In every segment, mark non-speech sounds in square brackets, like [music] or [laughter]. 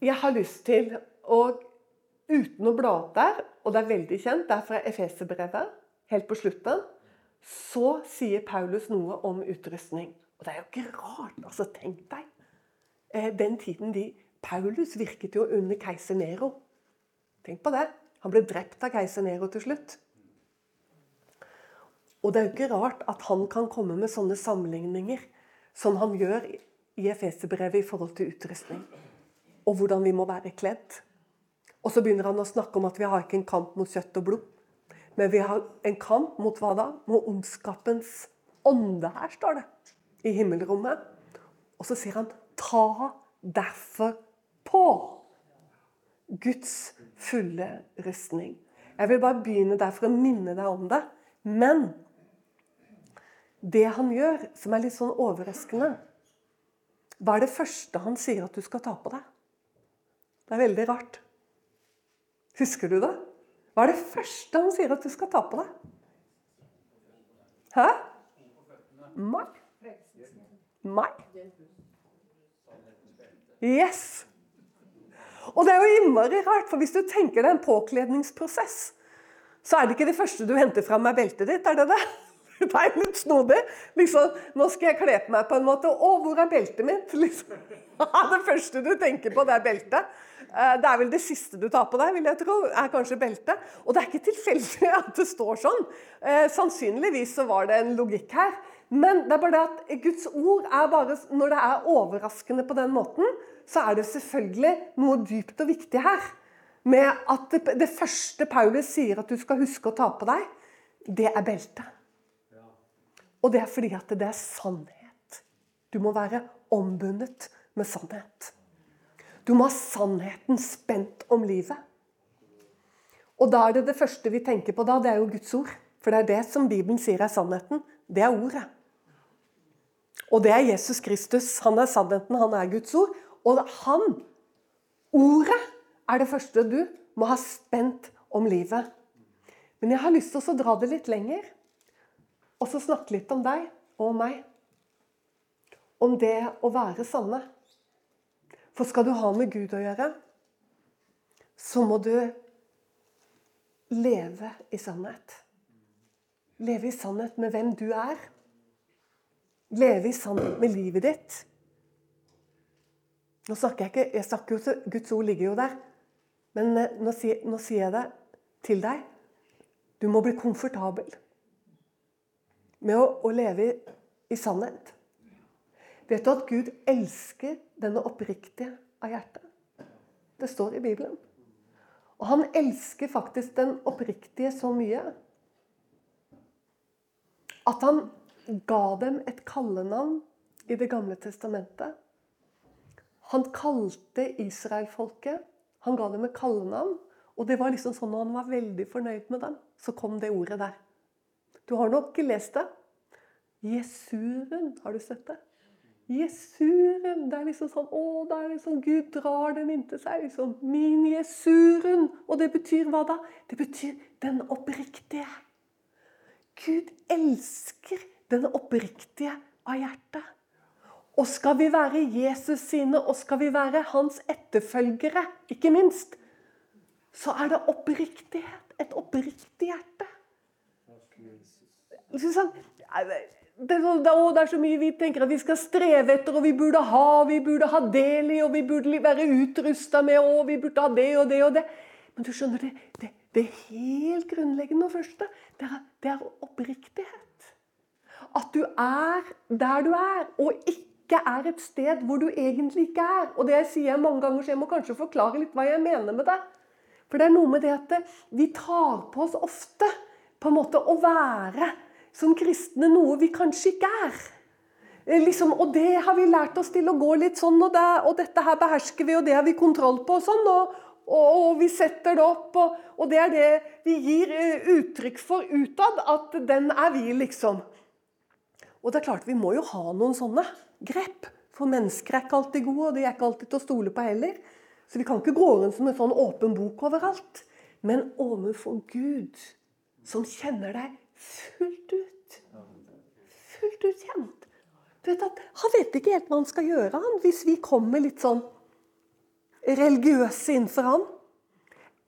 jeg har lyst til å Uten å bla opp der, og det er veldig kjent, det er fra Efeserbrevet, helt på slutten, så sier Paulus noe om utrustning. Og det er jo ikke rart. altså Tenk deg. Eh, den tiden de Paulus virket jo under keiser Nero. Tenk på det. Han ble drept av keiser Nero til slutt. Og det er jo ikke rart at han kan komme med sånne sammenligninger som han gjør i Efeserbrevet i forhold til utrustning. Og hvordan vi må være kledd. Og så begynner han å snakke om at vi har ikke en kamp mot kjøtt og blod. Men vi har en kamp mot hva da? Mot ondskapens ånde her, står det. I himmelrommet. Og så sier han ta derfor på Guds fulle rustning. Jeg vil bare begynne der for å minne deg om det. Men det han gjør, som er litt sånn overraskende Hva er det første han sier at du skal ta på deg? Det er veldig rart. Husker du det? Hva er det første han sier at du skal ta på deg? Hæ? Meg? Meg? Yes! Og det er jo innmari rart, for hvis du tenker deg en påkledningsprosess, så er det ikke det første du henter fram, er beltet ditt, er det det? [laughs] Det er litt snodig. Liksom, nå skal jeg kle på meg på en måte. Å, hvor er beltet mitt? [laughs] Liksom. [laughs] Det første du tenker på, det er beltet. Eh, det er vel det siste du tar på deg, vil jeg tro, er kanskje beltet. Og det er ikke tilfeldig [laughs] at det står sånn. Eh, sannsynligvis så var det en logikk her. Men det er bare det at Guds ord er bare Når det er overraskende på den måten, så er det selvfølgelig noe dypt og viktig her. Med at det, det første Paulus sier at du skal huske å ta på deg, det er beltet. Og det er fordi at det er sannhet. Du må være ombundet med sannhet. Du må ha sannheten spent om livet. Og da er det det første vi tenker på da, det er jo Guds ord. For det er det som Bibelen sier er sannheten. Det er ordet. Og det er Jesus Kristus. Han er sannheten, han er Guds ord. Og han, ordet, er det første du må ha spent om livet. Men jeg har lyst til å dra det litt lenger. Og så snakke litt om deg og meg. Om det å være sanne. For skal du ha med Gud å gjøre, så må du leve i sannhet. Leve i sannhet med hvem du er. Leve i sannhet med livet ditt. Nå snakker jeg ikke, jeg snakker jo til Guds ord ligger jo der. Men eh, nå sier, nå sier jeg det til deg. Du må bli komfortabel med å, å leve i, i sannhet. Vet du at Gud elsker denne oppriktige av hjertet? Det står i Bibelen. Og han elsker faktisk den oppriktige så mye at han ga dem et kallenavn i Det gamle testamentet. Han kalte israelfolket Han ga dem et kallenavn. Og det var liksom sånn når han var veldig fornøyd med dem, så kom det ordet der. Du har nok lest det. Jesuren, har du sett det? Jesuren. Det er liksom sånn Å, det er liksom Gud drar dem inntil seg. liksom, Min Jesuren. Og det betyr hva da? Det betyr den oppriktige. Gud elsker den oppriktige av hjertet. Og skal vi være Jesus sine, og skal vi være hans etterfølgere, ikke minst, så er det oppriktighet. Et oppriktig hjerte. Sånn, det, er så, det er så mye vi tenker at vi skal streve etter, og vi burde ha, vi burde ha del i, og vi burde være utrusta med, og vi burde ha det og det og det. Men du skjønner, det, det, det helt grunnleggende og første, det er, det er oppriktighet. At du er der du er, og ikke er et sted hvor du egentlig ikke er. Og det jeg sier jeg mange ganger, så jeg må kanskje forklare litt hva jeg mener med det. For det er noe med det at vi tar på oss ofte på en måte å være som kristne noe vi kanskje ikke er. Eh, liksom, og det har vi lært oss til å gå litt sånn, og, det, og dette her behersker vi, og det har vi kontroll på. og sånn, og, og, og vi setter det opp, og, det er det vi gir uh, uttrykk for utad. At den er vi, liksom. Og det er klart, vi må jo ha noen sånne grep. For mennesker er ikke alltid gode, og de er ikke alltid til å stole på heller. Så vi kan ikke gå rundt som en sånn åpen bok overalt. Men overfor Gud, som kjenner deg fullt ut. Fullt ut kjent. Du vet at Han vet ikke helt hva han skal gjøre han, hvis vi kommer litt sånn religiøse innenfor Han.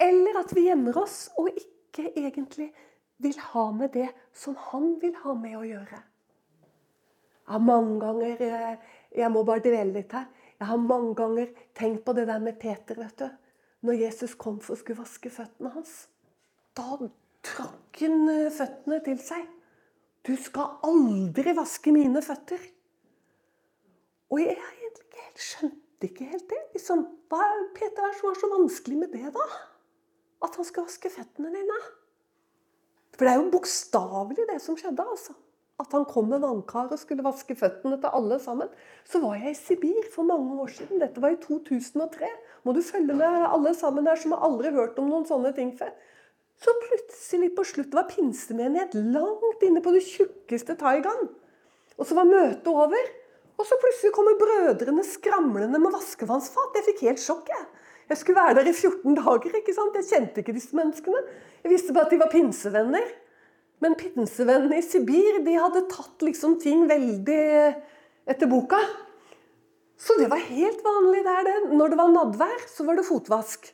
Eller at vi gjemmer oss og ikke egentlig vil ha med det som Han vil ha med å gjøre. Jeg har mange ganger eh, Jeg må bare dvele litt her. Jeg har mange ganger tenkt på det der med Peter. vet du. Når Jesus kom for å skulle vaske føttene hans. Da trakk han eh, føttene til seg. Du skal aldri vaske mine føtter. Og jeg egentlig helt skjønte ikke helt det. Liksom, hva er Peter er som er så vanskelig med det, da? At han skal vaske føttene dine. For det er jo bokstavelig det som skjedde. altså. At han kom med vannkar og skulle vaske føttene til alle sammen. Så var jeg i Sibir for mange år siden. Dette var i 2003. Må du følge med alle sammen her som har aldri hørt om noen sånne ting før. Så plutselig på slutt var pinsemenighet langt inne på det tjukkeste taigaen. Og så var møtet over. Og så plutselig kommer brødrene skramlende med vaskevannsfat. Jeg fikk helt sjokk. Jeg Jeg skulle være der i 14 dager. ikke sant? Jeg kjente ikke disse menneskene. Jeg visste bare at de var pinsevenner. Men pinsevennene i Sibir de hadde tatt liksom ting veldig etter boka. Så det var helt vanlig der. det. Når det var nadvær, så var det fotvask.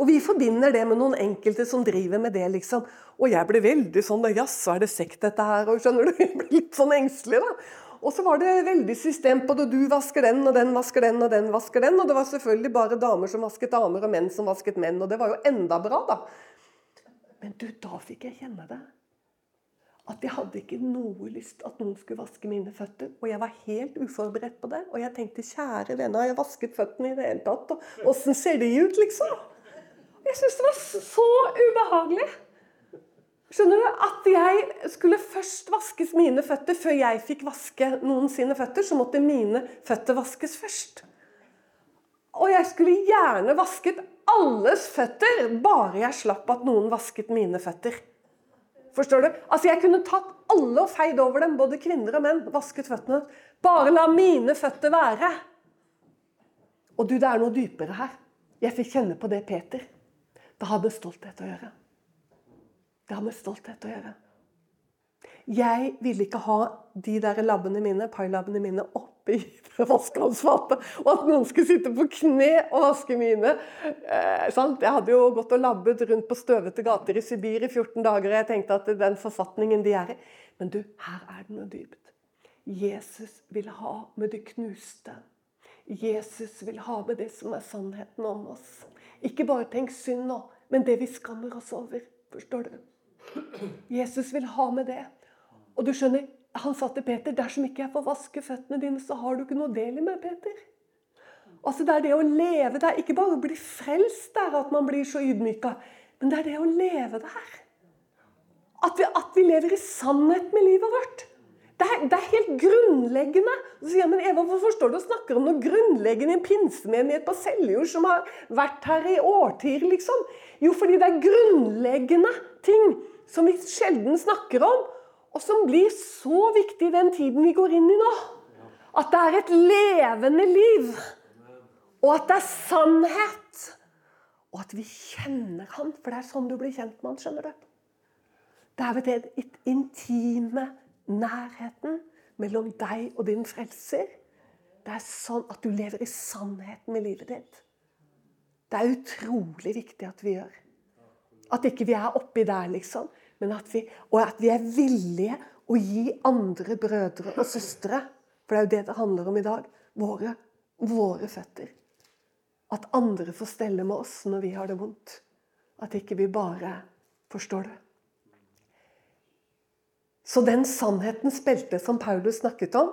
Og vi forbinder det med noen enkelte som driver med det, liksom. Og jeg ble veldig sånn Jaså, er det sekt dette her? Og skjønner du? [laughs] Jeg ble litt sånn engstelig, da. Og så var det veldig system på det. Du vasker den, og den vasker den, og den vasker den. Og det var selvfølgelig bare damer som vasket damer, og menn som vasket menn. Og det var jo enda bra, da. Men du, da fikk jeg kjenne det. At jeg hadde ikke noe lyst at noen skulle vaske mine føtter. Og jeg var helt uforberedt på det. Og jeg tenkte kjære vene, har jeg vasket føttene i det hele tatt? Og åssen ser de ut, liksom? Jeg syntes det var så ubehagelig. Skjønner du? At jeg skulle først vaskes mine føtter før jeg fikk vaske noen sine føtter. Så måtte mine føtter vaskes først. Og jeg skulle gjerne vasket alles føtter, bare jeg slapp at noen vasket mine føtter. Forstår du? Altså Jeg kunne tatt alle og feid over dem, både kvinner og menn. Vasket føttene. Bare la mine føtter være. Og du, det er noe dypere her. Jeg fikk kjenne på det, Peter. Det har med stolthet å gjøre. Det har med stolthet å gjøre. Jeg ville ikke ha de der labbene mine, pailabbene mine oppi [laughs] vaskevannsfatet. Og at noen skulle sitte på kne og vaske mine. Eh, jeg hadde jo gått og labbet rundt på støvete gater i Sibir i 14 dager. Og jeg tenkte at den forfatningen de er i Men du, her er det noe dypt. Jesus vil ha med det knuste. Jesus vil ha med det som er sannheten om oss. Ikke bare tenk synd nå, men det vi skammer oss over. Forstår du? Jesus vil ha med det. Og du skjønner, Han sa til Peter dersom ikke jeg får vaske føttene dine, så har du ikke noe del i meg, Peter. Altså Det er det å leve der. Ikke bare å bli frelst der, at man blir så ydmyka. Men det er det å leve der. At vi, at vi lever i sannhet med livet vårt. Det er, det er, helt grunnleggende. Så sier jeg, men Eva, Hvorfor står du og snakker om noe grunnleggende i en pinsemenighet på Seljord som har vært her i årtier? liksom? Jo, fordi det er grunnleggende ting som vi sjelden snakker om, og som blir så viktig i den tiden vi går inn i nå. At det er et levende liv. Og at det er sannhet. Og at vi kjenner han, for det er sånn du blir kjent med han, skjønner du. Det er ved det intime nærheten mellom deg og din frelser. Det er sånn at du lever i sannheten i livet ditt. Det er utrolig viktig at vi gjør. At ikke vi er oppi der, liksom. At vi, og at vi er villige å gi andre brødre og søstre For det er jo det det handler om i dag. Våre, våre føtter. At andre får stelle med oss når vi har det vondt. At ikke vi bare Forstår du? Så den sannhetens belte som Paulus snakket om,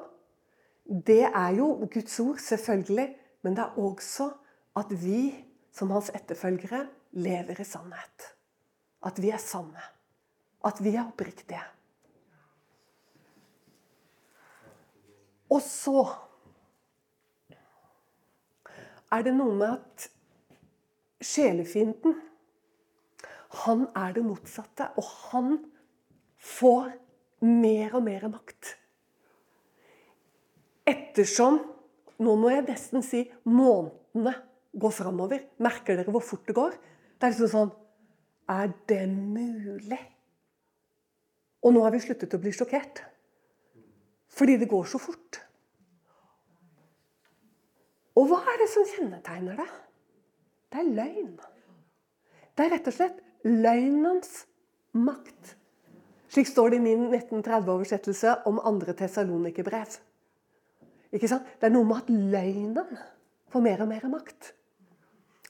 det er jo Guds ord, selvfølgelig. Men det er også at vi som hans etterfølgere lever i sannhet. At vi er sanne. At vi er oppriktige. Og så er det noe med at sjelefienden, han er det motsatte. Og han får mer og mer makt. Ettersom Nå må jeg nesten si månedene går framover. Merker dere hvor fort det går? Det er liksom sånn Er det mulig? Og nå har vi sluttet å bli sjokkert. Fordi det går så fort. Og hva er det som kjennetegner det? Det er løgn. Det er rett og slett løgnens makt. Slik står det i min 1930-oversettelse om andre Tessalonikerbrev. Ikke sant? Det er noe med at løgnen får mer og mer makt.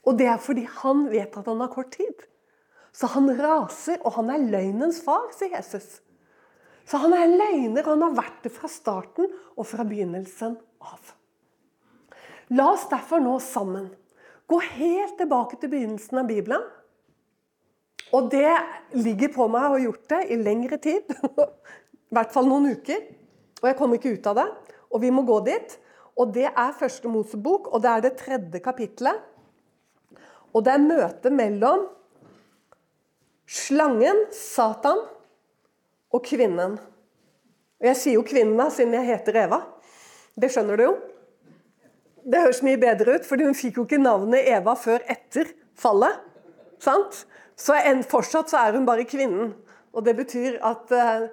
Og det er fordi han vet at han har kort tid. Så han raser, og han er løgnens far, sier Jesus. Så han er løgner, og han har vært det fra starten og fra begynnelsen av. La oss derfor nå sammen gå helt tilbake til begynnelsen av Bibelen. Og det ligger på meg å ha gjort det i lengre tid. [laughs] I hvert fall noen uker. Og jeg kommer ikke ut av det. Og vi må gå dit. Og det er første Mosebok, og det er det tredje kapitlet. Og det er møtet mellom slangen, Satan, og kvinnen. Og jeg sier jo kvinnen siden jeg heter Eva. Det skjønner du jo. Det høres mye bedre ut, for hun fikk jo ikke navnet Eva før etter fallet. Sant? Så en, fortsatt så er hun bare kvinnen. Og det betyr at uh,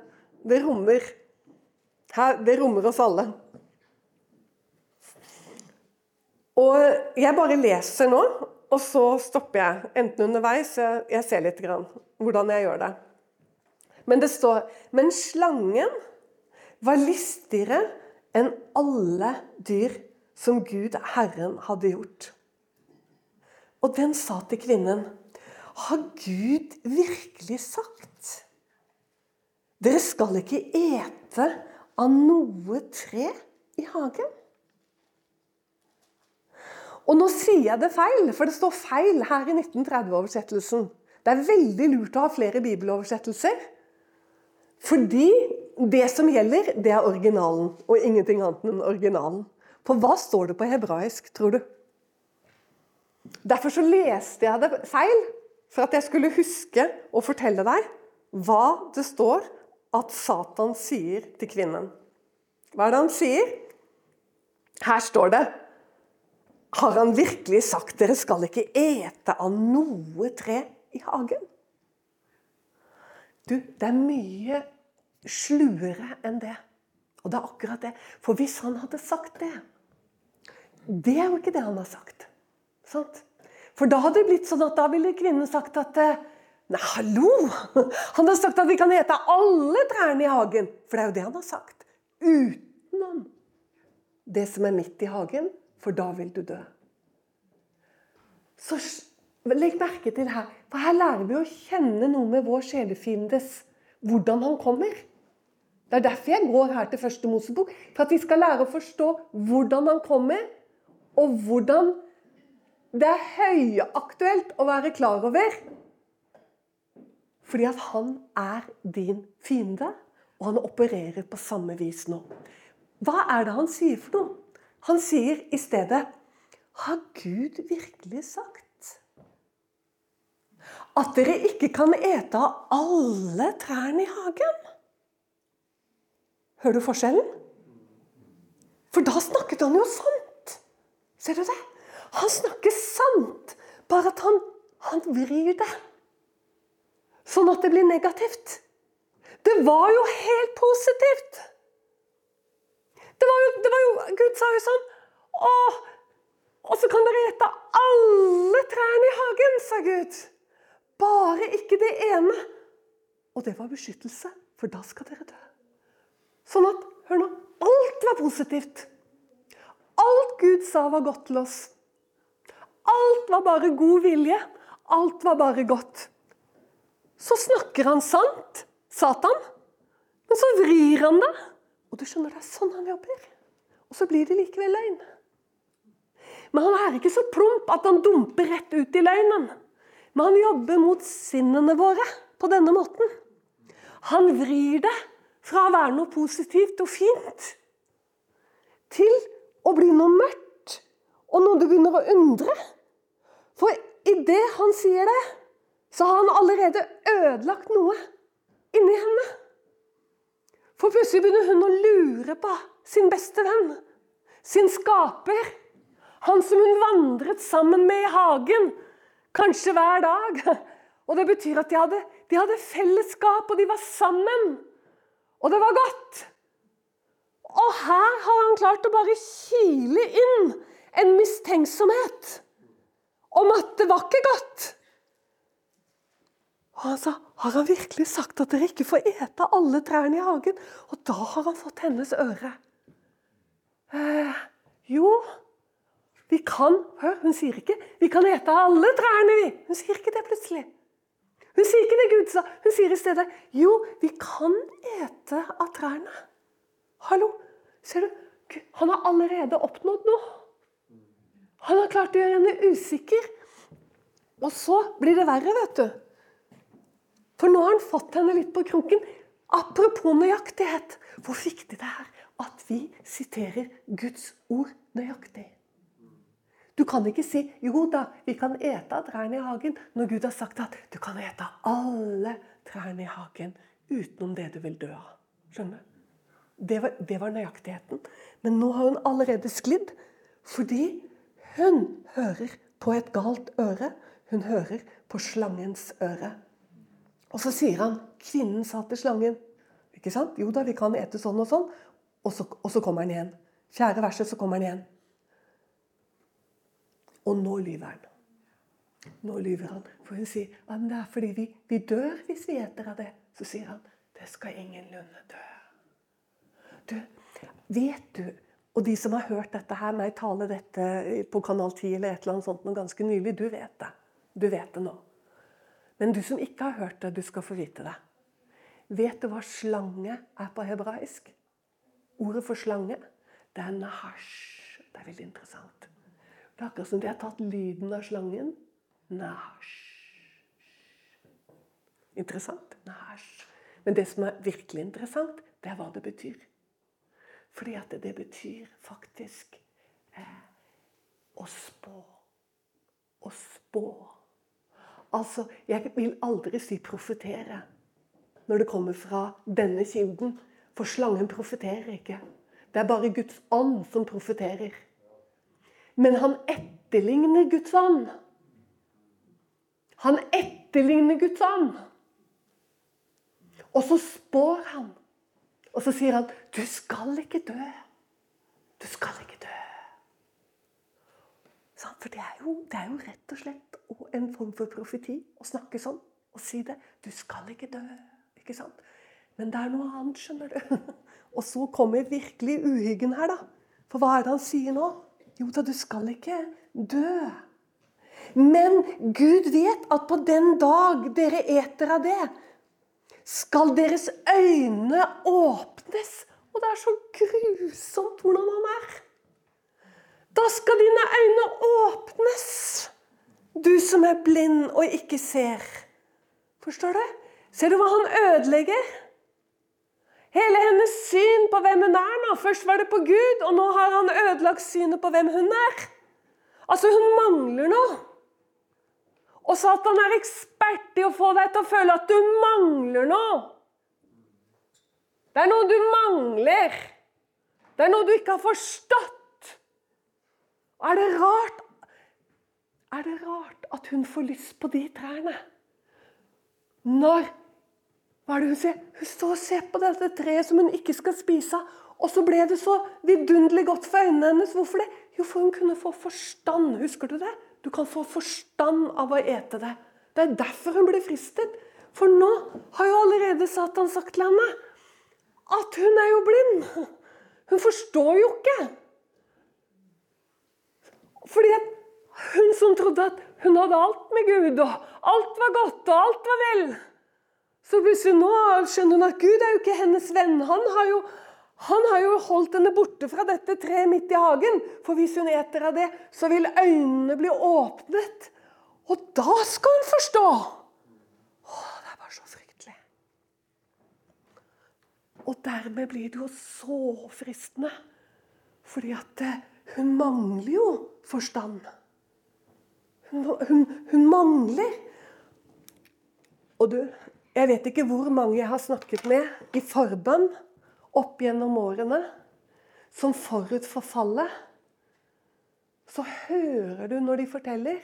det rommer her, Det rommer oss alle. Og jeg bare leser nå, og så stopper jeg. Enten underveis Jeg ser litt grann, hvordan jeg gjør det. Men det står Men slangen var listigere enn alle dyr som Gud, Herren, hadde gjort. Og den sa til kvinnen, har Gud virkelig sagt? Dere skal ikke ete av noe tre i hagen? Og nå sier jeg det feil, for det står feil her i 1930-oversettelsen. Det er veldig lurt å ha flere bibeloversettelser. Fordi det som gjelder, det er originalen, og ingenting annet enn originalen. For hva står det på hebraisk, tror du? Derfor så leste jeg det feil, for at jeg skulle huske å fortelle deg hva det står at Satan sier til kvinnen. Hva er det han sier? Her står det Har han virkelig sagt dere skal ikke ete av noe tre i hagen? Du, det er mye sluere enn det. Og det er akkurat det. For hvis han hadde sagt det Det er jo ikke det han har sagt. Sant? For da hadde det blitt sånn at da ville kvinnen sagt at Nei, hallo! [laughs] Han har sagt at vi kan ete alle trærne i hagen. For det er jo det han har sagt. Utenom det som er midt i hagen, for da vil du dø. Så legg merke til her, for her lærer vi å kjenne noe med vår sjelefiendes hvordan han kommer. Det er derfor jeg går her til første Mosebok. For at vi skal lære å forstå hvordan han kommer, og hvordan det er høyaktuelt å være klar over. Fordi at han er din fiende, og han opererer på samme vis nå. Hva er det han sier for noe? Han sier i stedet Har Gud virkelig sagt at dere ikke kan ete av alle trærne i hagen? Hører du forskjellen? For da snakket han jo sant. Ser du det? Han snakker sant, bare at han, han vrir det. Sånn at det blir negativt. Det var jo helt positivt. Det var jo, det var jo Gud sa jo sånn Å, og så kan dere ete alle trærne i hagen, sa Gud. Bare ikke det ene. Og det var beskyttelse, for da skal dere dø. Sånn at, hør nå, alt var positivt. Alt Gud sa, var godt til oss. Alt var bare god vilje. Alt var bare godt. Så snakker han sant, Satan, men så vrir han det. Og du skjønner, det er sånn han jobber. Og så blir det likevel løgn. Men han er ikke så plump at han dumper rett ut i løgnen. Men han jobber mot sinnene våre på denne måten. Han vrir det fra å være noe positivt og fint til å bli noe mørkt og noe du begynner å undre. For idet han sier det, så har han allerede ødelagt noe inni henne. For plutselig begynner hun å lure på sin beste venn, sin skaper. Han som hun vandret sammen med i hagen, kanskje hver dag. Og det betyr at de hadde, de hadde fellesskap, og de var sammen. Og det var godt. Og her har han klart å bare kile inn en mistenksomhet om at det var ikke godt. Og han sa, har han virkelig sagt at dere ikke får ete alle trærne i hagen? Og da har han fått hennes øre. Eh, jo, vi kan Hør, hun sier ikke 'vi kan ete alle trærne', vi. Hun sier ikke det plutselig. Hun sier ikke det Gud sa. Hun sier i stedet 'jo, vi kan ete av trærne'. Hallo, ser du? Han har allerede oppnådd noe. Han har klart å gjøre henne usikker. Og så blir det verre, vet du. For nå har han fått henne litt på kroken. Apropos nøyaktighet. Hvor viktig det er at vi siterer Guds ord nøyaktig. Du kan ikke si 'jo da, vi kan ete av trærne i hagen', når Gud har sagt at du kan ete av alle trærne i hagen utenom det du vil dø av. Skjønner du? Det var, det var nøyaktigheten. Men nå har hun allerede sklidd fordi hun hører på et galt øre. Hun hører på slangens øre. Og så sier han kvinnen sa til slangen ikke sant? Jo da, vi kan ete sånn og sånn. Og så, og så kommer han igjen. Fjerde verset, så kommer han igjen. Og nå lyver han. Nå lyver han. For hun sier at det er fordi vi, vi dør hvis vi eter av det. Så sier han det skal ingenlunde dø. Du, vet du Og de som har hørt dette her, meg tale dette på Kanal 10 eller et eller annet sånt noe ganske nylig, du vet det. Du vet det nå. Men du som ikke har hørt det, du skal få vite det. Vet du hva slange er på hebraisk? Ordet for slange, det er nahash. Det er veldig interessant. Det er akkurat som de har tatt lyden av slangen. Nahash. Interessant? Nahash. Men det som er virkelig interessant, det er hva det betyr. Fordi at det betyr faktisk eh, å spå. Å spå. Altså, jeg vil aldri si profetere når det kommer fra denne kilden. For slangen profeterer ikke. Det er bare Guds ånd som profeterer. Men han etterligner Guds ånd. Han etterligner Guds ånd. Og så spår han. Og så sier han, 'Du skal ikke dø. Du skal ikke dø.' For det er, jo, det er jo rett og slett en form for profeti å snakke sånn og si det. 'Du skal ikke dø.' Ikke sant? Men det er noe annet, skjønner du. [laughs] Og så kommer virkelig uhyggen her, da. For hva er det han sier nå? Jo da, du skal ikke dø. Men Gud vet at på den dag dere eter av det, skal deres øyne åpnes. Og det er så grusomt hvordan han er. Da skal dine øyne åpnes, du som er blind og ikke ser. Forstår du? Ser du hva han ødelegger? Hele hennes syn på hvem hun er nå. Først var det på Gud, og nå har han ødelagt synet på hvem hun er. Altså, hun mangler noe. Og Satan er ekspert i å få deg til å føle at du mangler noe. Det er noe du mangler. Det er noe du ikke har forstått. Er det rart Er det rart at hun får lyst på de trærne? Når hva er det hun sier? Hun står og ser på dette treet som hun ikke skal spise. Og så ble det så vidunderlig godt for øynene hennes. Hvorfor det? Jo, for hun kunne få forstand. Husker du det? Du kan få forstand av å ete det. Det er derfor hun ble fristet. For nå har jo allerede Satan sagt til henne at hun er jo blind. Hun forstår jo ikke. Fordi hun som trodde at hun hadde alt med Gud, og alt var godt, og alt var vel så plutselig nå skjønner hun at Gud er jo ikke hennes venn. Han har jo, han har jo holdt henne borte fra dette treet midt i hagen. For hvis hun eter av det, så vil øynene bli åpnet. Og da skal hun forstå! Åh, det er bare så fryktelig. Og dermed blir det jo så fristende. Fordi at eh, hun mangler jo forstand. Hun, hun, hun mangler. Og du, jeg vet ikke hvor mange jeg har snakket med i forbønn opp gjennom årene, som forut for fallet Så hører du når de forteller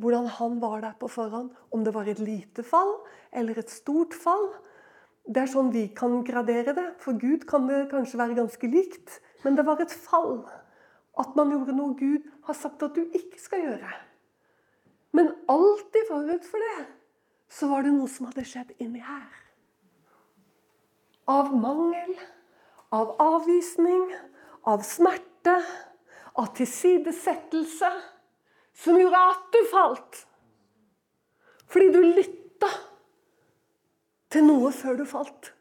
hvordan han var der på forhånd. Om det var et lite fall eller et stort fall. Det er sånn vi kan gradere det. For Gud kan det kanskje være ganske likt. Men det var et fall. at man gjorde noe Gud har sagt at du ikke skal gjøre. Men alltid forut for det så var det noe som hadde skjedd inni her. Av mangel, av avvisning, av smerte, av tilsidesettelse, som gjorde at du falt. Fordi du lytta til noe før du falt.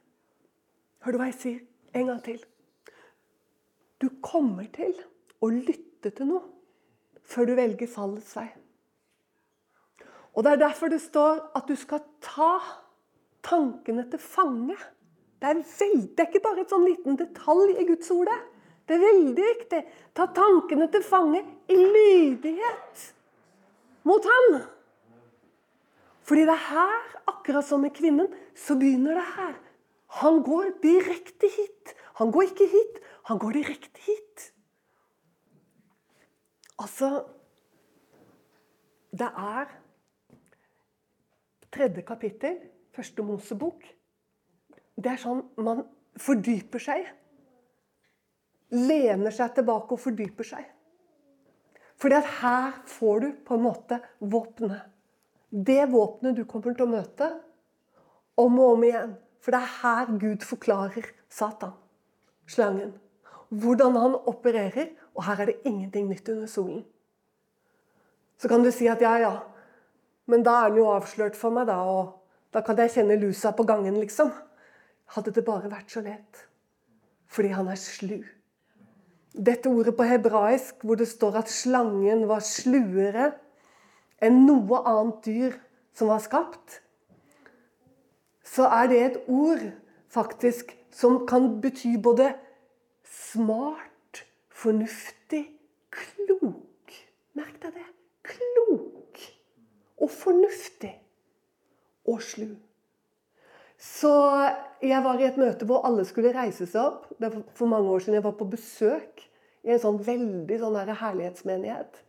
Hør du hva jeg sier? En gang til. Du kommer til å lytte til noe før du velger fallets vei. Og Det er derfor det står at du skal ta tankene til fange. Det er, veldig, det er ikke bare et sånn liten detalj i Guds ord. Det er veldig viktig. Ta tankene til fange i lydighet mot ham. Fordi det er her, akkurat som med kvinnen, så begynner det her. Han går direkte hit. Han går ikke hit, han går direkte hit. Altså Det er tredje kapittel, første Mosebok. Det er sånn man fordyper seg. Lener seg tilbake og fordyper seg. Fordi at her får du på en måte våpenet. Det våpenet du kommer til å møte om og om igjen. For det er her Gud forklarer Satan, slangen. Hvordan han opererer. Og her er det ingenting nytt under solen. Så kan du si at ja, ja, men da er den jo avslørt for meg, da. Og da kan jeg kjenne lusa på gangen, liksom. Hadde det bare vært så lett. Fordi han er slu. Dette ordet på hebraisk hvor det står at slangen var sluere enn noe annet dyr som var skapt, så er det et ord faktisk som kan bety både smart, fornuftig, klok. Merk deg det. Klok og fornuftig og slu. Så jeg var i et møte hvor alle skulle reise seg opp. Det var for mange år siden jeg var på besøk i en sånn veldig sånn herlighetsmenighet.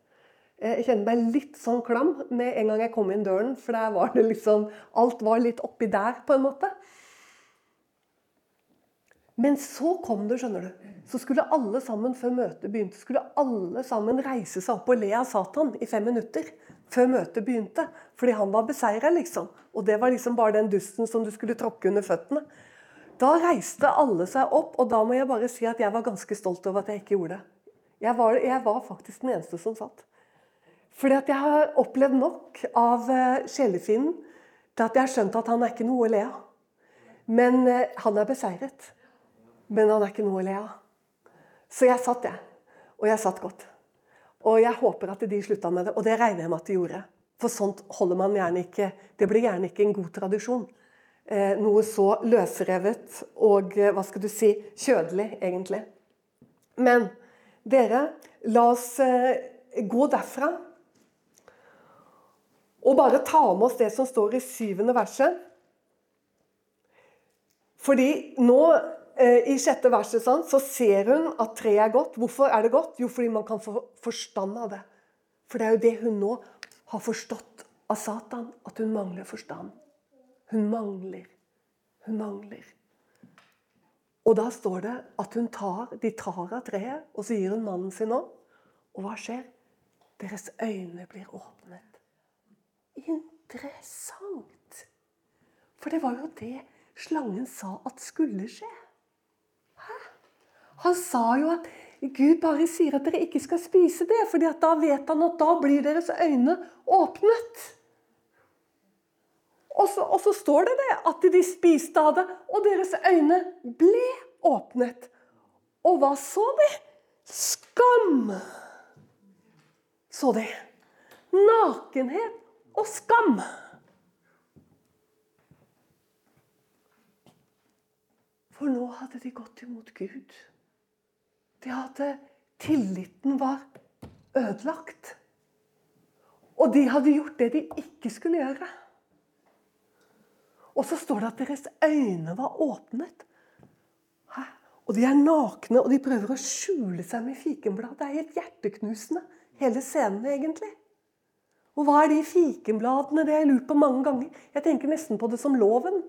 Eh, jeg kjente meg litt sånn klam med en gang jeg kom inn døren. For der var det liksom Alt var litt oppi der, på en måte. Men så kom det, skjønner du. Så skulle alle sammen før møtet begynte, skulle alle sammen reise seg opp og le av Satan i fem minutter. Før møtet begynte. Fordi han var beseira, liksom. Og det var liksom bare den dusten som du skulle tråkke under føttene. Da reiste alle seg opp, og da må jeg bare si at jeg var ganske stolt over at jeg ikke gjorde det. Jeg var, jeg var faktisk den eneste som satt. Fordi at jeg har opplevd nok av eh, sjelefienden til at jeg har skjønt at han er ikke noe å le av. Men eh, han er beseiret. Men han er ikke noe å le av. Så jeg satt, jeg. Og jeg satt godt. Og jeg håper at de slutta med det. Og det regner jeg med at de gjorde. For sånt holder man gjerne ikke Det blir gjerne ikke en god tradisjon. Eh, noe så løsrevet og hva skal du si kjødelig, egentlig. Men dere, la oss gå derfra og bare ta med oss det som står i syvende verset. Fordi nå eh, i sjette verset sånn, så ser hun at treet er godt. Hvorfor er det godt? Jo, fordi man kan få forstand av det. For det er jo det hun nå har forstått av Satan, at hun mangler forstand. Hun mangler. Hun mangler. Og da står det at hun tar, de tar av treet, og så gir hun mannen sin nå. Og hva skjer? Deres øyne blir åpnet. Interessant. For det var jo det slangen sa at skulle skje. Han sa jo at Gud bare sier at dere ikke skal spise det, for da vet han at da blir deres øyne åpnet. Og så, og så, står det det at de spiste av det, og deres øyne ble åpnet. Og hva så de? Skam! Så de. Nakenhet og skam. For nå hadde de gått imot Gud. De hadde Tilliten var ødelagt. Og de hadde gjort det de ikke skulle gjøre. Og så står det at deres øyne var åpnet. Hæ? Og de er nakne, og de prøver å skjule seg med fikenblad. Det er helt hjerteknusende, hele scenen, egentlig. Og hva er de fikenbladene? Det har jeg lurt på mange ganger. Jeg tenker nesten på det som loven.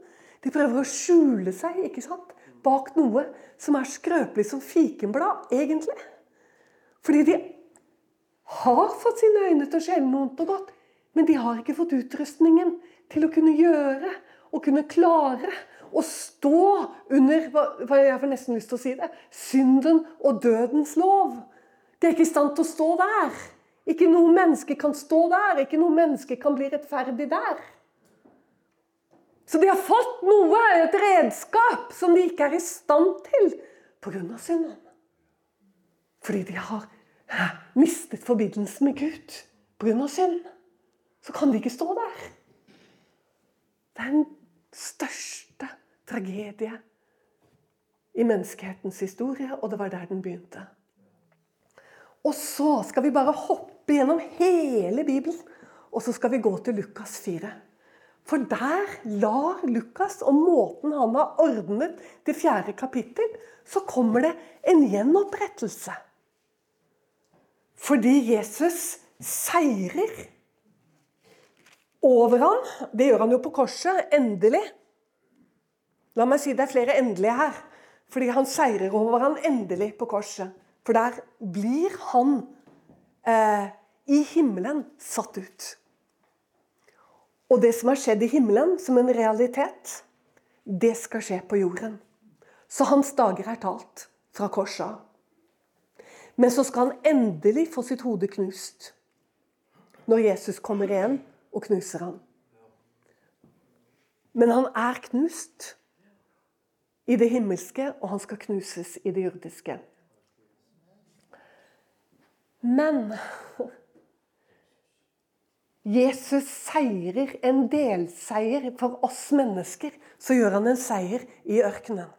De prøver å skjule seg ikke sant? Bak noe som er skrøpelig som fikenblad, egentlig. Fordi de har fått sine øyne til å skjelne noe ondt og godt, men de har ikke fått utrustningen til å kunne gjøre og kunne klare å stå under hva jeg får nesten lyst til å si det, synden og dødens lov. De er ikke i stand til å stå der. Ikke noe menneske kan stå der. Ikke noe menneske kan bli rettferdig der. Så de har fått noe, et redskap, som de ikke er i stand til pga. synden. Fordi de har mistet forbindelsen med Gud pga. synd. Så kan de ikke stå der. Det er den største tragedie i menneskehetens historie, og det var der den begynte. Og så skal vi bare hoppe gjennom hele Bibelen, og så skal vi gå til Lukas 4. For der lar Lukas, og måten han har ordnet det fjerde kapittel, så kommer det en gjenopprettelse. Fordi Jesus seirer over ham. Det gjør han jo på korset. Endelig. La meg si det er flere endelige her. Fordi han seirer over ham endelig på korset. For der blir han eh, i himmelen satt ut. Og det som har skjedd i himmelen som en realitet, det skal skje på jorden. Så hans dager er talt fra korset. Men så skal han endelig få sitt hode knust når Jesus kommer igjen og knuser ham. Men han er knust i det himmelske, og han skal knuses i det jordiske. Men Jesus seirer en delseier for oss mennesker. Så gjør han en seier i ørkenen.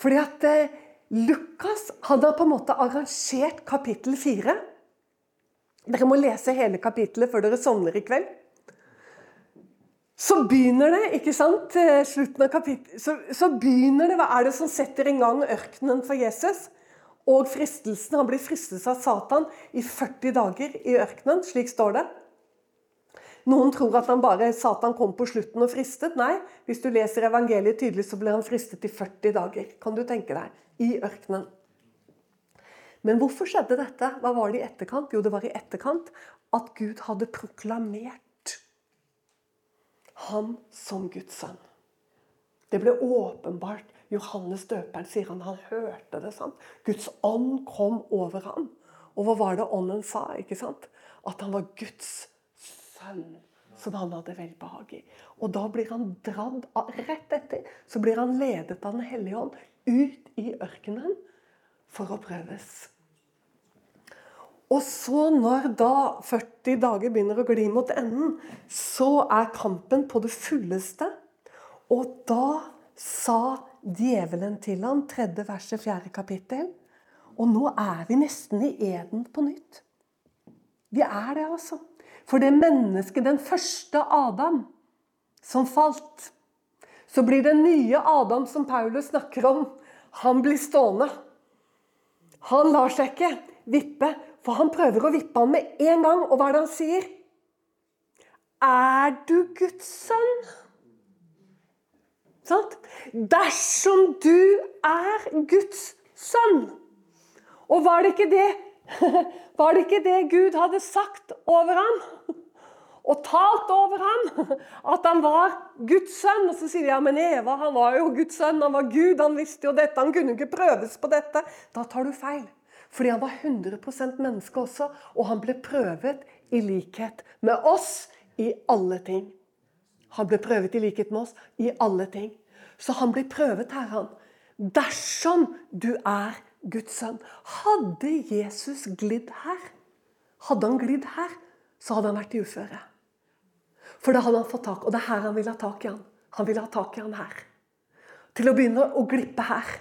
Fordi at eh, Lukas hadde på en måte arrangert kapittel fire. Dere må lese hele kapittelet før dere sovner i kveld. Så begynner det, ikke sant, slutten av kapittelet, så, så begynner det Hva er det som setter i gang ørkenen for Jesus? Og fristelsen. Han blir fristet av Satan i 40 dager i ørkenen. Slik står det. Noen tror at han bare, Satan kom på slutten og fristet. Nei, hvis du leser evangeliet tydelig, så ble han fristet i 40 dager. Kan du tenke deg. I ørkenen. Men hvorfor skjedde dette? Hva var det i etterkant? Jo, det var i etterkant at Gud hadde proklamert ham som Guds sønn. Det ble åpenbart Johannes døperen sier han, han hørte det. sant? Guds ånd kom over ham. Og hva var det ånden sa? ikke sant? At han var Guds sønn som han hadde velbehag i. Og da blir han dradd Rett etter så blir han ledet av Den hellige ånd ut i ørkenen for å prøves. Og så, når da 40 dager begynner å gli mot enden, så er kampen på det fulleste. Og da sa djevelen til ham, tredje verset, fjerde kapittel. Og nå er vi nesten i eden på nytt. Vi er det, altså. For det mennesket, den første Adam, som falt, så blir den nye Adam som Paulus snakker om, han blir stående. Han lar seg ikke vippe, for han prøver å vippe ham med en gang. Og hva er det han sier? Er du Guds sønn? Sant? Dersom du er Guds sønn. Og var det ikke det [laughs] var det ikke det Gud hadde sagt over ham? [laughs] Og talt over ham? [laughs] At han var Guds sønn? Og så sier de ja, men Eva han var jo Guds sønn, han var Gud, han visste jo dette, han kunne ikke prøves på dette. Da tar du feil. Fordi han var 100% menneske også, og han ble prøvet i likhet med oss i alle ting. Han ble prøvet i likhet med oss i alle ting. Så han blir prøvet her, han. Dersom du er Guds sønn. Hadde Jesus glidd her, hadde han glidd her, så hadde han vært i uføre. For da hadde han fått tak, og det er her han vil ha tak i han. Han vil ha tak i han her. Til å begynne å glippe her.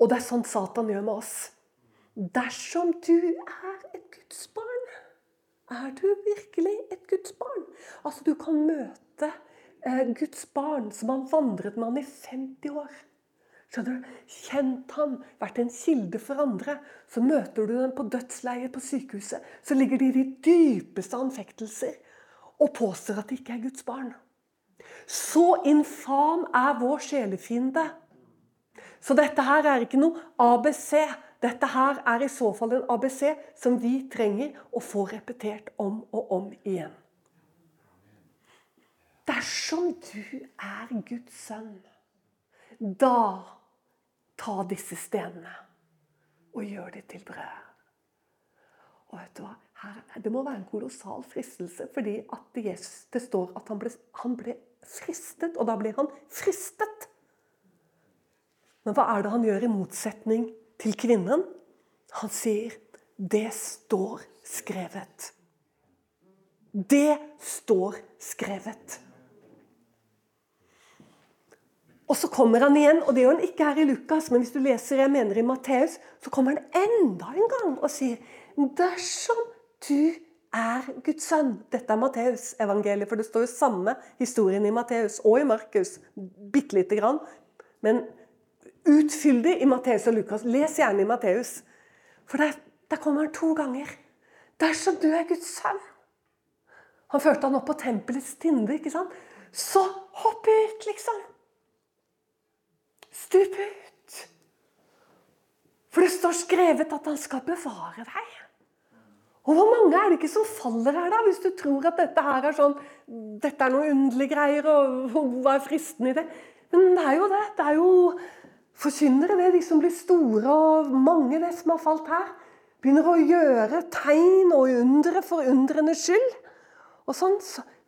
Og det er sånn Satan gjør med oss. Dersom du er et Guds barn, er du virkelig et Guds barn? Altså, du kan møte eh, Guds barn som han vandret med han i 50 år. Skjønner du? Kjent han, vært en kilde for andre. Så møter du dem på dødsleiet på sykehuset. Så ligger de i de dypeste anfektelser og påstår at de ikke er Guds barn. Så infam er vår sjelefiende. Så dette her er ikke noe ABC. Dette her er i så fall en ABC som vi trenger å få repetert om og om igjen. Dersom du er Guds sønn, da ta disse stenene og gjør det til brød. Og vet du hva? Her, det må være en kolossal fristelse, fordi Jesus, det står at han ble, han ble fristet, og da blir han fristet. Men hva er det han gjør i motsetning til kvinnen? Han sier 'Det står skrevet'. Det står skrevet. Og så kommer han igjen, og det gjør han ikke her i Lukas, men hvis du leser jeg mener i Matteus, så kommer han enda en gang og sier dersom du er Guds sønn. Dette er Matteus-evangeliet, for det står jo samme historien i Matteus og i Markus. Bitte lite grann. Men utfyldig i Matteus og Lukas. Les gjerne i Matteus. For der, der kommer han to ganger. Dersom du er Guds sønn. Han førte han opp på tempelets tinde. ikke sant? Så hopp ut, liksom. Stup ut. For det står skrevet at han skal bevare deg. Og hvor mange er det ikke som faller her, da, hvis du tror at dette her er sånn Dette er noen underlige greier, og hva er fristen i det? Men det er jo det. Det er jo forkynnere, det. De som blir store, og mange det som har falt her. Begynner å gjøre tegn og undre for undrenes skyld. Og sånn.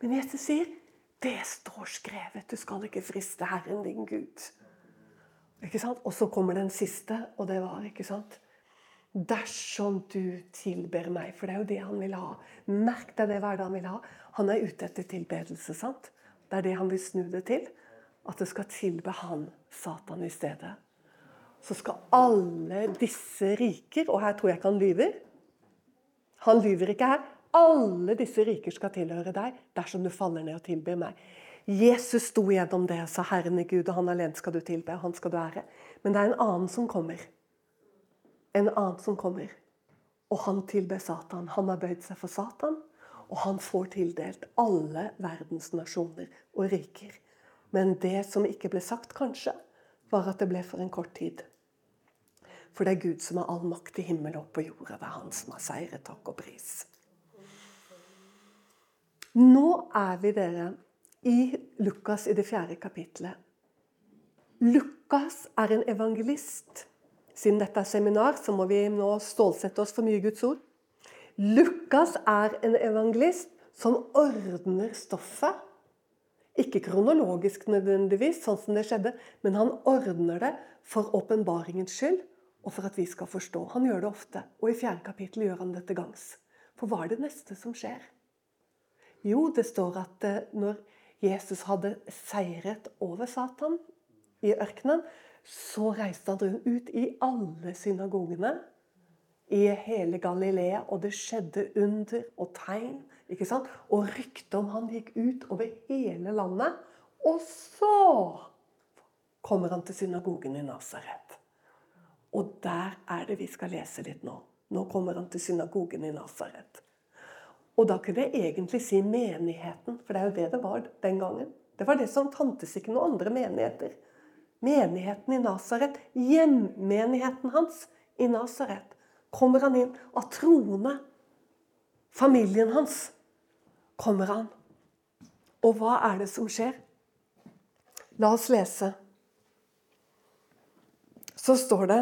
Men Jesus sier det står skrevet. Du skal ikke friste Herren din Gud. Ikke sant? Og så kommer den siste, og det var ikke sant? Dersom du tilber meg. For det er jo det han vil ha. Merk deg det, hva han vil ha? Han er ute etter tilbedelse. sant? Det er det han vil snu det til. At det skal tilbe han, Satan, i stedet. Så skal alle disse riker Og her tror jeg ikke han lyver. Han lyver ikke her. Alle disse riker skal tilhøre deg dersom du faller ned og tilber meg. Jesus sto gjennom det sa 'Herren er Gud, og Han alene skal du tilbe, og Han skal du ære'. Men det er en annen som kommer en annen som kommer. Og han tilber Satan. Han har bøyd seg for Satan, og han får tildelt alle verdens nasjoner og riker. Men det som ikke ble sagt, kanskje, var at det ble for en kort tid. For det er Gud som har all makt i himmel og på jorda. Det er han som har seiret. Takk og pris. Nå er vi dere i Lukas i det fjerde kapitlet. Lukas er en evangelist siden dette er seminar, så må vi nå stålsette oss for mye Guds ord. Lukas er en evangelist som ordner stoffet. Ikke kronologisk nødvendigvis, sånn som det skjedde, men han ordner det for åpenbaringens skyld og for at vi skal forstå. Han gjør det ofte, og i fjerde kapittel gjør han det til gangs. For hva er det neste som skjer? Jo, det står at eh, når Jesus hadde seiret over Satan i ørkenen, så reiste han ut i alle synagogene i hele Galilea, og det skjedde under og tegn. ikke sant? Og ryktet om han gikk ut over hele landet. Og så kommer han til synagogen i Nasaret. Og der er det vi skal lese litt nå. Nå kommer han til synagogen i Nasaret. Og da kunne jeg egentlig si menigheten, for det er jo det det var den gangen. Det var det som fantes ikke noen andre menigheter menigheten i Nasaret, hjemmenigheten hans i Nasaret, kommer han inn. Av troende, familien hans, kommer han. Og hva er det som skjer? La oss lese. Så står det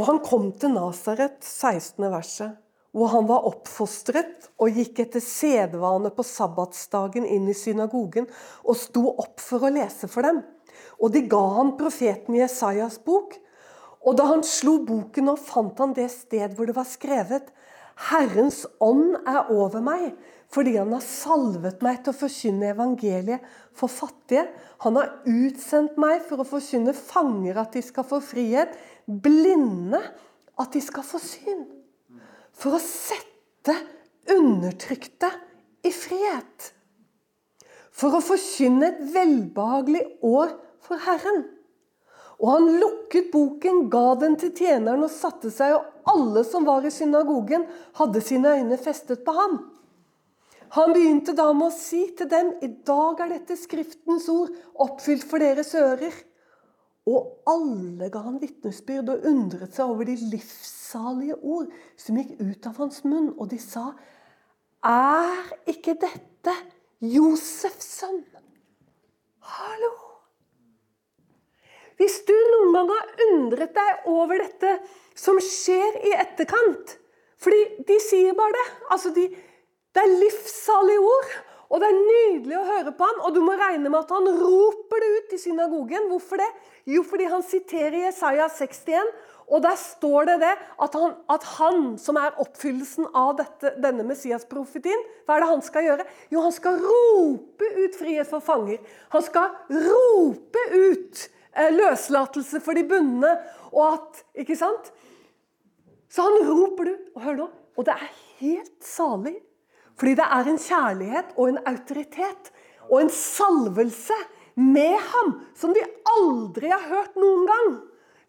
Og han kom til Nasaret, 16. verset hvor han var oppfostret og gikk etter sedvane på sabbatsdagen inn i synagogen og sto opp for å lese for dem. Og de ga han profeten Jesajas bok. Og da han slo boken opp, fant han det sted hvor det var skrevet Herrens ånd er over meg, fordi han har salvet meg til å forkynne evangeliet for fattige. Han har utsendt meg for å forkynne fanger at de skal få frihet, blinde at de skal få syn for å sette undertrykte i frihet. For å forkynne et velbehagelig år for Herren. Og han lukket boken, ga den til tjeneren og satte seg, og alle som var i synagogen, hadde sine øyne festet på ham. Han begynte da med å si til dem, i dag er dette Skriftens ord oppfylt for deres ører. Og alle ga han vitnesbyrd og undret seg over de livssalige ord som gikk ut av hans munn. Og de sa, er ikke dette Josefs sønn? Hallo! Hvis du noen gang har undret deg over dette som skjer i etterkant Fordi de sier bare det. Altså de, det er livssalige ord. Og det er nydelig å høre på han, og du må regne med at han roper det ut i synagogen. Hvorfor det? Jo, fordi han siterer Jesaja 61, og der står det det at han, at han som er oppfyllelsen av dette, denne Messias-profetien, hva er det han skal gjøre? Jo, han skal rope ut frihet for fanger. Han skal rope ut eh, løslatelse for de bundne, og at Ikke sant? Så han roper du, og hør nå, og det er helt salig fordi det er en kjærlighet og en autoritet og en salvelse med ham som de aldri har hørt noen gang.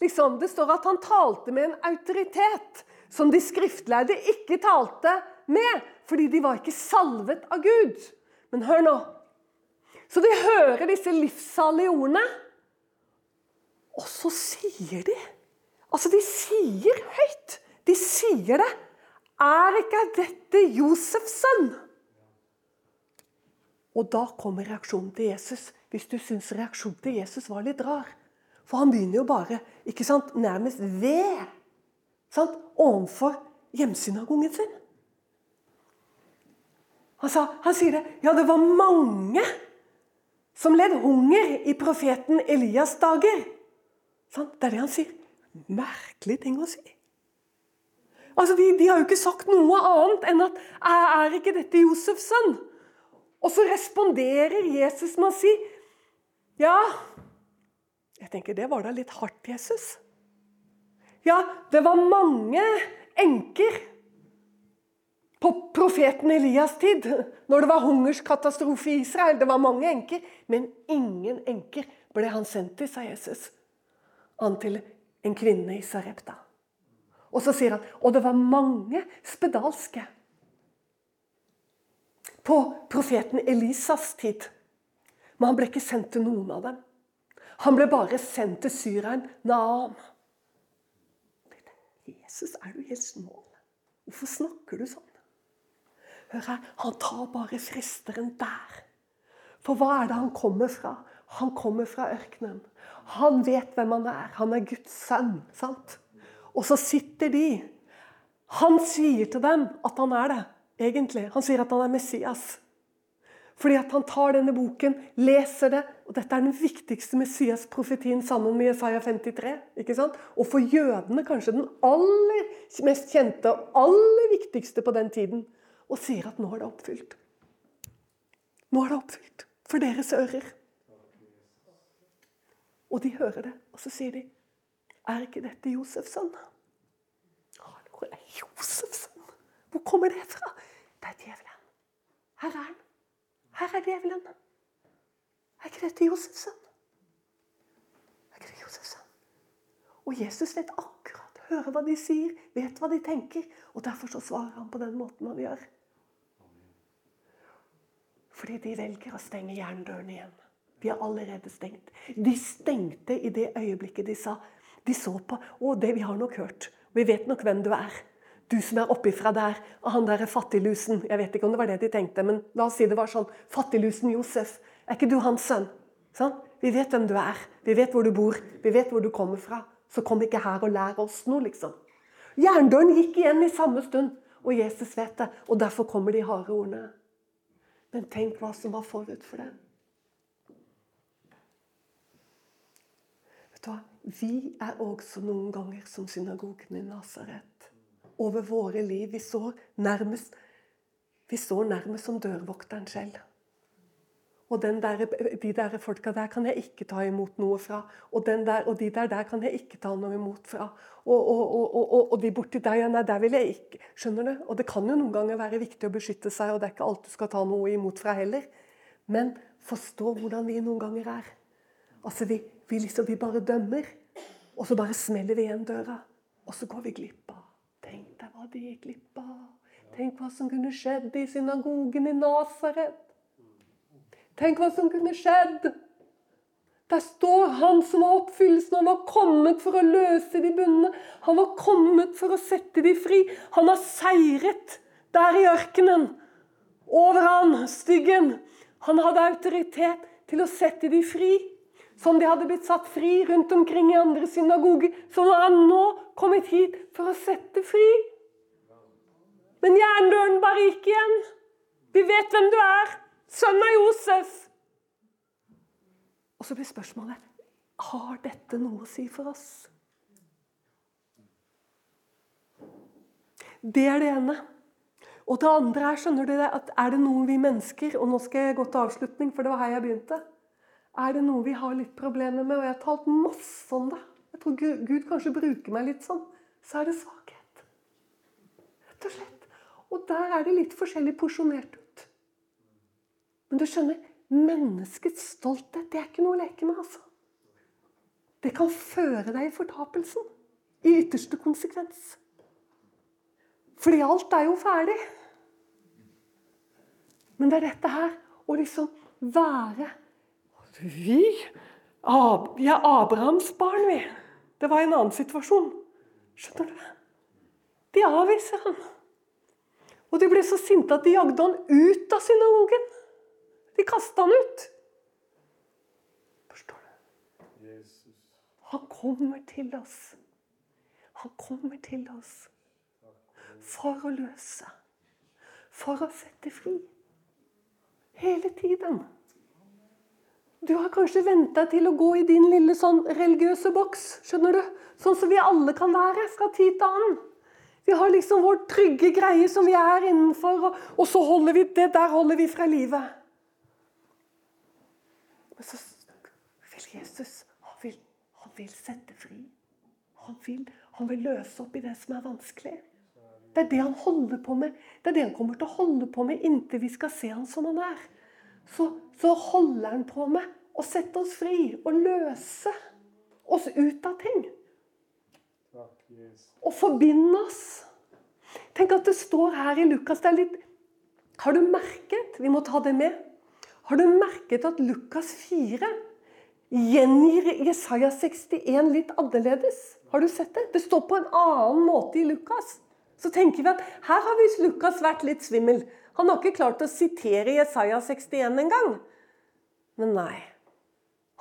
Liksom, det står at han talte med en autoritet som de skriftlærde ikke talte med, fordi de var ikke salvet av Gud. Men hør nå. Så de hører disse livssalige ordene, og så sier de Altså, de sier høyt. De sier det. Er ikke dette Josefs sønn? Og da kommer reaksjonen til Jesus, hvis du syns reaksjonen til Jesus var litt rar. For han begynner jo bare ikke sant, nærmest ved sant, overfor hjemsynagogen sin. Han, sa, han sier det. Ja, det var mange som led hunger i profeten Elias' dager. Sant? Det er det han sier. Merkelig ting å si. Altså, de, de, har jo ikke sagt noe annet enn at 'Er ikke dette Josefs sønn?' Og så responderer Jesus med å si, 'Ja' Jeg tenker, det var da litt hardt, Jesus. Ja, det var mange enker på profeten Elias' tid, når det var hungerskatastrofe i Israel. Det var mange enker, men ingen enker ble han sendt til, sa Jesus. An til en kvinne i Sarepta. Og så sier han og det var mange spedalske på profeten Elisas tid. Men han ble ikke sendt til noen av dem. Han ble bare sendt til syreren Naam. Jesus, er du helt snål? Hvorfor snakker du sånn? Hør her, Han tar bare fristeren der. For hva er det han kommer fra? Han kommer fra ørkenen. Han vet hvem han er. Han er Guds sønn. sant? Og så sitter de. Han sier til dem at han er det, egentlig. Han sier at han er Messias. Fordi at han tar denne boken, leser det og Dette er den viktigste Messias-profetien sammen med Jesaja 53. ikke sant? Og for jødene kanskje den aller mest kjente og aller viktigste på den tiden. Og sier at nå er det oppfylt. Nå er det oppfylt for deres ører. Og de hører det, og så sier de er ikke dette Josefs sønn? Josefs sønn? Hvor kommer det fra? Det er djevelen. Her er han. Her er djevelen. Er ikke dette Josefs sønn? Er ikke det Josefs sønn? Og Jesus vet akkurat, hører hva de sier, vet hva de tenker. Og derfor så svarer han på den måten han gjør. Fordi de velger å stenge jerndøren igjen. De har allerede stengt. De stengte i det øyeblikket de sa de så på. Å, det vi har nok hørt. Vi vet nok hvem du er. Du som er oppifra der. Og han der er fattiglusen. Jeg vet ikke om det var det de tenkte, men la oss si det var sånn. Fattiglusen Josef. Er ikke du hans sønn? Sånn? Vi vet hvem du er. Vi vet hvor du bor. Vi vet hvor du kommer fra. Så kom ikke her og lær oss noe, liksom. Jerndøren gikk igjen i samme stund. Og Jesus vet det. Og derfor kommer de harde ordene. Men tenk hva som var forut for det. Vet du hva? Vi er også noen ganger som synagogen i Nasaret. Over våre liv. Vi står nærmest, vi står nærmest som dørvokteren selv. Og der, de der folka der kan jeg ikke ta imot noe fra. Og, der, og de der der kan jeg ikke ta noe imot fra. Og, og, og de borti der, ja, nei, der vil jeg ikke. Skjønner du? Og det kan jo noen ganger være viktig å beskytte seg, og det er ikke alt du skal ta noe imot fra heller. Men forstå hvordan vi noen ganger er. Altså, vi, vi, liksom, vi bare dømmer, og så bare smeller vi igjen døra. Og så går vi glipp av. Tenk deg hva de gikk glipp av. Tenk hva som kunne skjedd i synagogen i Nasaret. Tenk hva som kunne skjedd Der står han som var oppfyllelsen. Han var kommet for å løse de bundne. Han var kommet for å sette de fri. Han har seiret der i ørkenen. Over han, styggen. Han hadde autoritet til å sette de fri. Som de hadde blitt satt fri rundt omkring i andre synagoger. som var nå kommet hit for å sette fri. Men jerndøren bare gikk igjen. Vi vet hvem du er. Sønn av Josef. Og så blir spørsmålet har dette noe å si for oss. Det er det ene. Og det andre er skjønner du det, at er det noe vi mennesker Og nå skal jeg gå til avslutning, for det var her jeg begynte. Er det noe vi har litt problemer med, og jeg har talt masse om det Jeg tror Gud, kanskje bruker meg litt sånn. Så er det svakhet. Rett og slett. Og der er det litt forskjellig porsjonert ut. Men du skjønner, Menneskets stolthet det er ikke noe å leke med. altså. Det kan føre deg i fortapelsen. I ytterste konsekvens. Fordi alt er jo ferdig. Men det er dette her å liksom være Vi vi er Abrahams barn, vi. Det var en annen situasjon. Skjønner du? det? De avviser han. Og de ble så sinte at de jagde han ut av synagogen. De kasta han ut. Forstår du? Han kommer til oss. Han kommer til oss for å løse. For å sette fri. Hele tiden. Du har kanskje venta til å gå i din lille sånn religiøse boks. skjønner du? Sånn som vi alle kan være fra tid til annen. Vi har liksom vår trygge greie som vi er innenfor, og, og så holder vi det der holder vi fra livet. Men så vil Jesus han vil, han vil sette fri. Han vil, han vil løse opp i det som er vanskelig. Det er det han holder på med. Det er det han kommer til å holde på med inntil vi skal se han som han er. Så, så holder han på med å sette oss fri og løse oss ut av ting. Og forbinde oss. Tenk at det står her i Lukas det er litt, Har du merket Vi må ta det med. Har du merket at Lukas 4 gjengir Jesaja 61 litt annerledes? Har du sett det? Det står på en annen måte i Lukas. Så tenker vi at her har visst Lukas vært litt svimmel. Han har ikke klart å sitere Jesaja 61 engang. Men nei.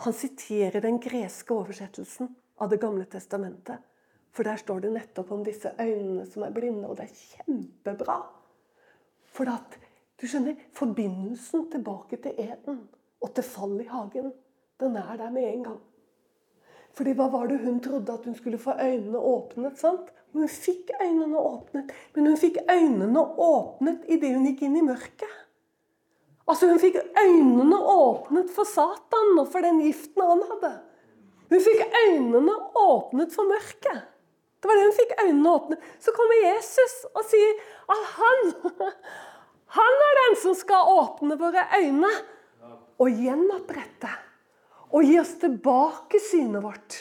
Han siterer den greske oversettelsen av Det gamle testamentet. For der står det nettopp om disse øynene som er blinde, og det er kjempebra. For at du skjønner, Forbindelsen tilbake til eden og til fallet i hagen, den er der med en gang. Fordi hva var det hun trodde at hun skulle få øynene åpnet? sant? Hun fikk øynene åpnet, men hun fikk øynene åpnet idet hun gikk inn i mørket. Altså Hun fikk øynene åpnet for Satan og for den giften han hadde. Hun fikk øynene åpnet for mørket. Det var det hun fikk øynene åpnet. Så kommer Jesus og sier at han [laughs] han er den som skal åpne våre øyne og gjenopprette. Og gi oss tilbake synet vårt.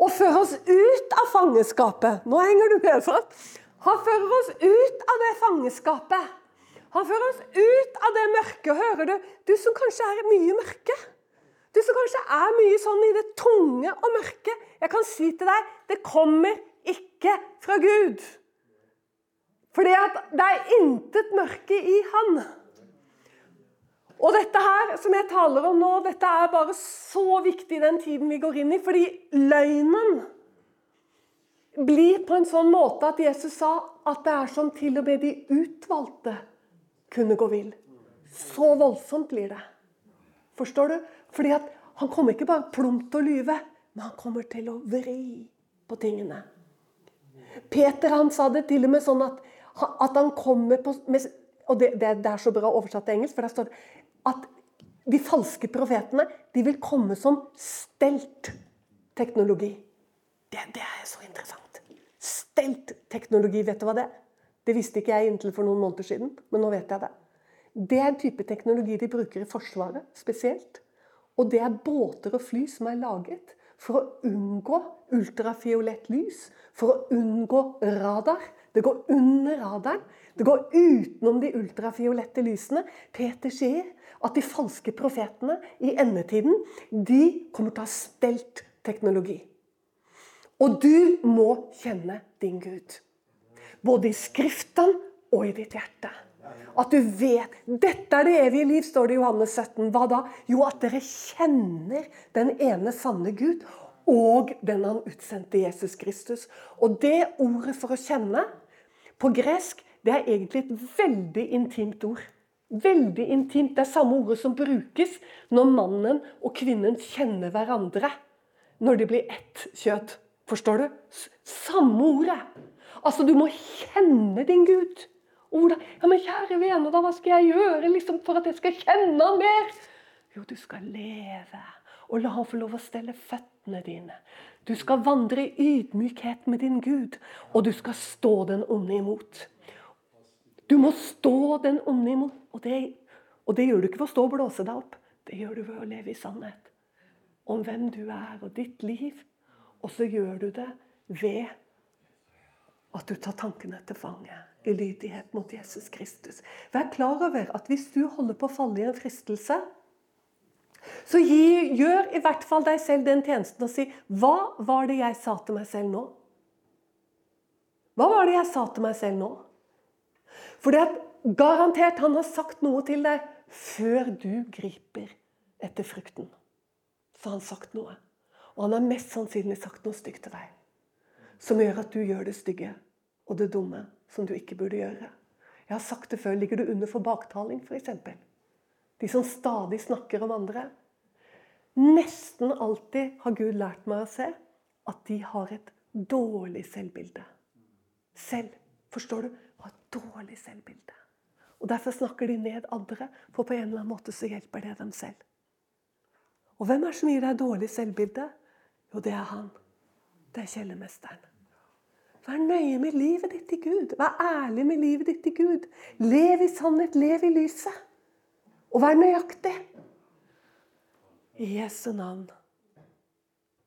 Og føre oss ut av fangeskapet. Nå henger du med, sant? Han fører oss ut av det fangeskapet. Han fører oss ut av det mørket. Hører du? Du som kanskje er mye mørke. Du som kanskje er mye sånn i det tunge og mørke. Jeg kan si til deg det kommer ikke fra Gud. Fordi at det er intet mørke i han. Og dette her som jeg taler om nå, dette er bare så viktig i den tiden vi går inn i. Fordi løgnen blir på en sånn måte at Jesus sa at det er som til og med de utvalgte kunne gå vill. Så voldsomt blir det. Forstår du? Fordi at han kommer ikke bare plumpt til å lyve, men han kommer til å vri på tingene. Peter han sa det til og med sånn at at han kommer på med, Og det, det, det, er så bra oversatt til engelsk, for der står det at de falske profetene de vil komme som stelt-teknologi. Det, det, er så interessant. Stelt-teknologi, vet du hva det er? Det visste ikke jeg inntil for noen måneder siden, men nå vet jeg det. Det er en type teknologi de bruker i Forsvaret spesielt. Og det er båter og fly som er laget for å unngå ultrafiolett lys, for å unngå radar, Det går under radaren. Det går utenom de ultrafiolette lysene. Peter sier at de falske profetene i endetiden de kommer til å ha stelt teknologi. Og du må kjenne din Gud. Både i Skriften og i ditt hjerte. At du vet Dette er det evige liv, står det i Johannes 17. Hva da? Jo, at dere kjenner den ene sanne Gud og den han utsendte Jesus Kristus. Og det ordet for å kjenne på gresk, det er egentlig et veldig intimt ord. Veldig intimt. Det er samme ordet som brukes når mannen og kvinnen kjenner hverandre. Når de blir ett kjøtt. Forstår du? Samme ordet. Altså, du må kjenne din Gud. Og ja, men kjære vene, da, hva skal jeg gjøre liksom, for at jeg skal kjenne han mer? Jo, du skal leve og la han få lov å stelle føttene dine. Du skal vandre i ydmykhet med din Gud, og du skal stå den onde imot. Du må stå den onde imot. Og det, og det gjør du ikke ved å stå og blåse deg opp. Det gjør du ved å leve i sannhet om hvem du er og ditt liv. Og så gjør du det ved at du tar tankene til fange i lydighet mot Jesus Kristus. Vær klar over at hvis du holder på å falle i en fristelse, så gi, gjør i hvert fall deg selv den tjenesten å si Hva var det jeg sa til meg selv nå? Hva var det jeg sa til meg selv nå? For det at garantert han har sagt noe til deg før du griper etter frukten. Så har han sagt noe. Og han har mest sannsynlig sagt noe stygt til deg. Som gjør at du gjør det stygge og det dumme som du ikke burde gjøre. Jeg har sagt det før. Ligger du under for baktaling, f.eks.? De som stadig snakker om andre. Nesten alltid har Gud lært meg å se at de har et dårlig selvbilde. Selv. Forstår du? Dårlig selvbilde. Og Derfor snakker de ned andre, for på en eller annen måte så hjelper det dem selv. Og hvem er det som gir deg dårlig selvbilde? Jo, det er han. Det er kjellermesteren. Vær nøye med livet ditt i Gud. Vær ærlig med livet ditt i Gud. Lev i sannhet, lev i lyset. Og vær nøyaktig. I Jesu navn.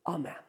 Amen.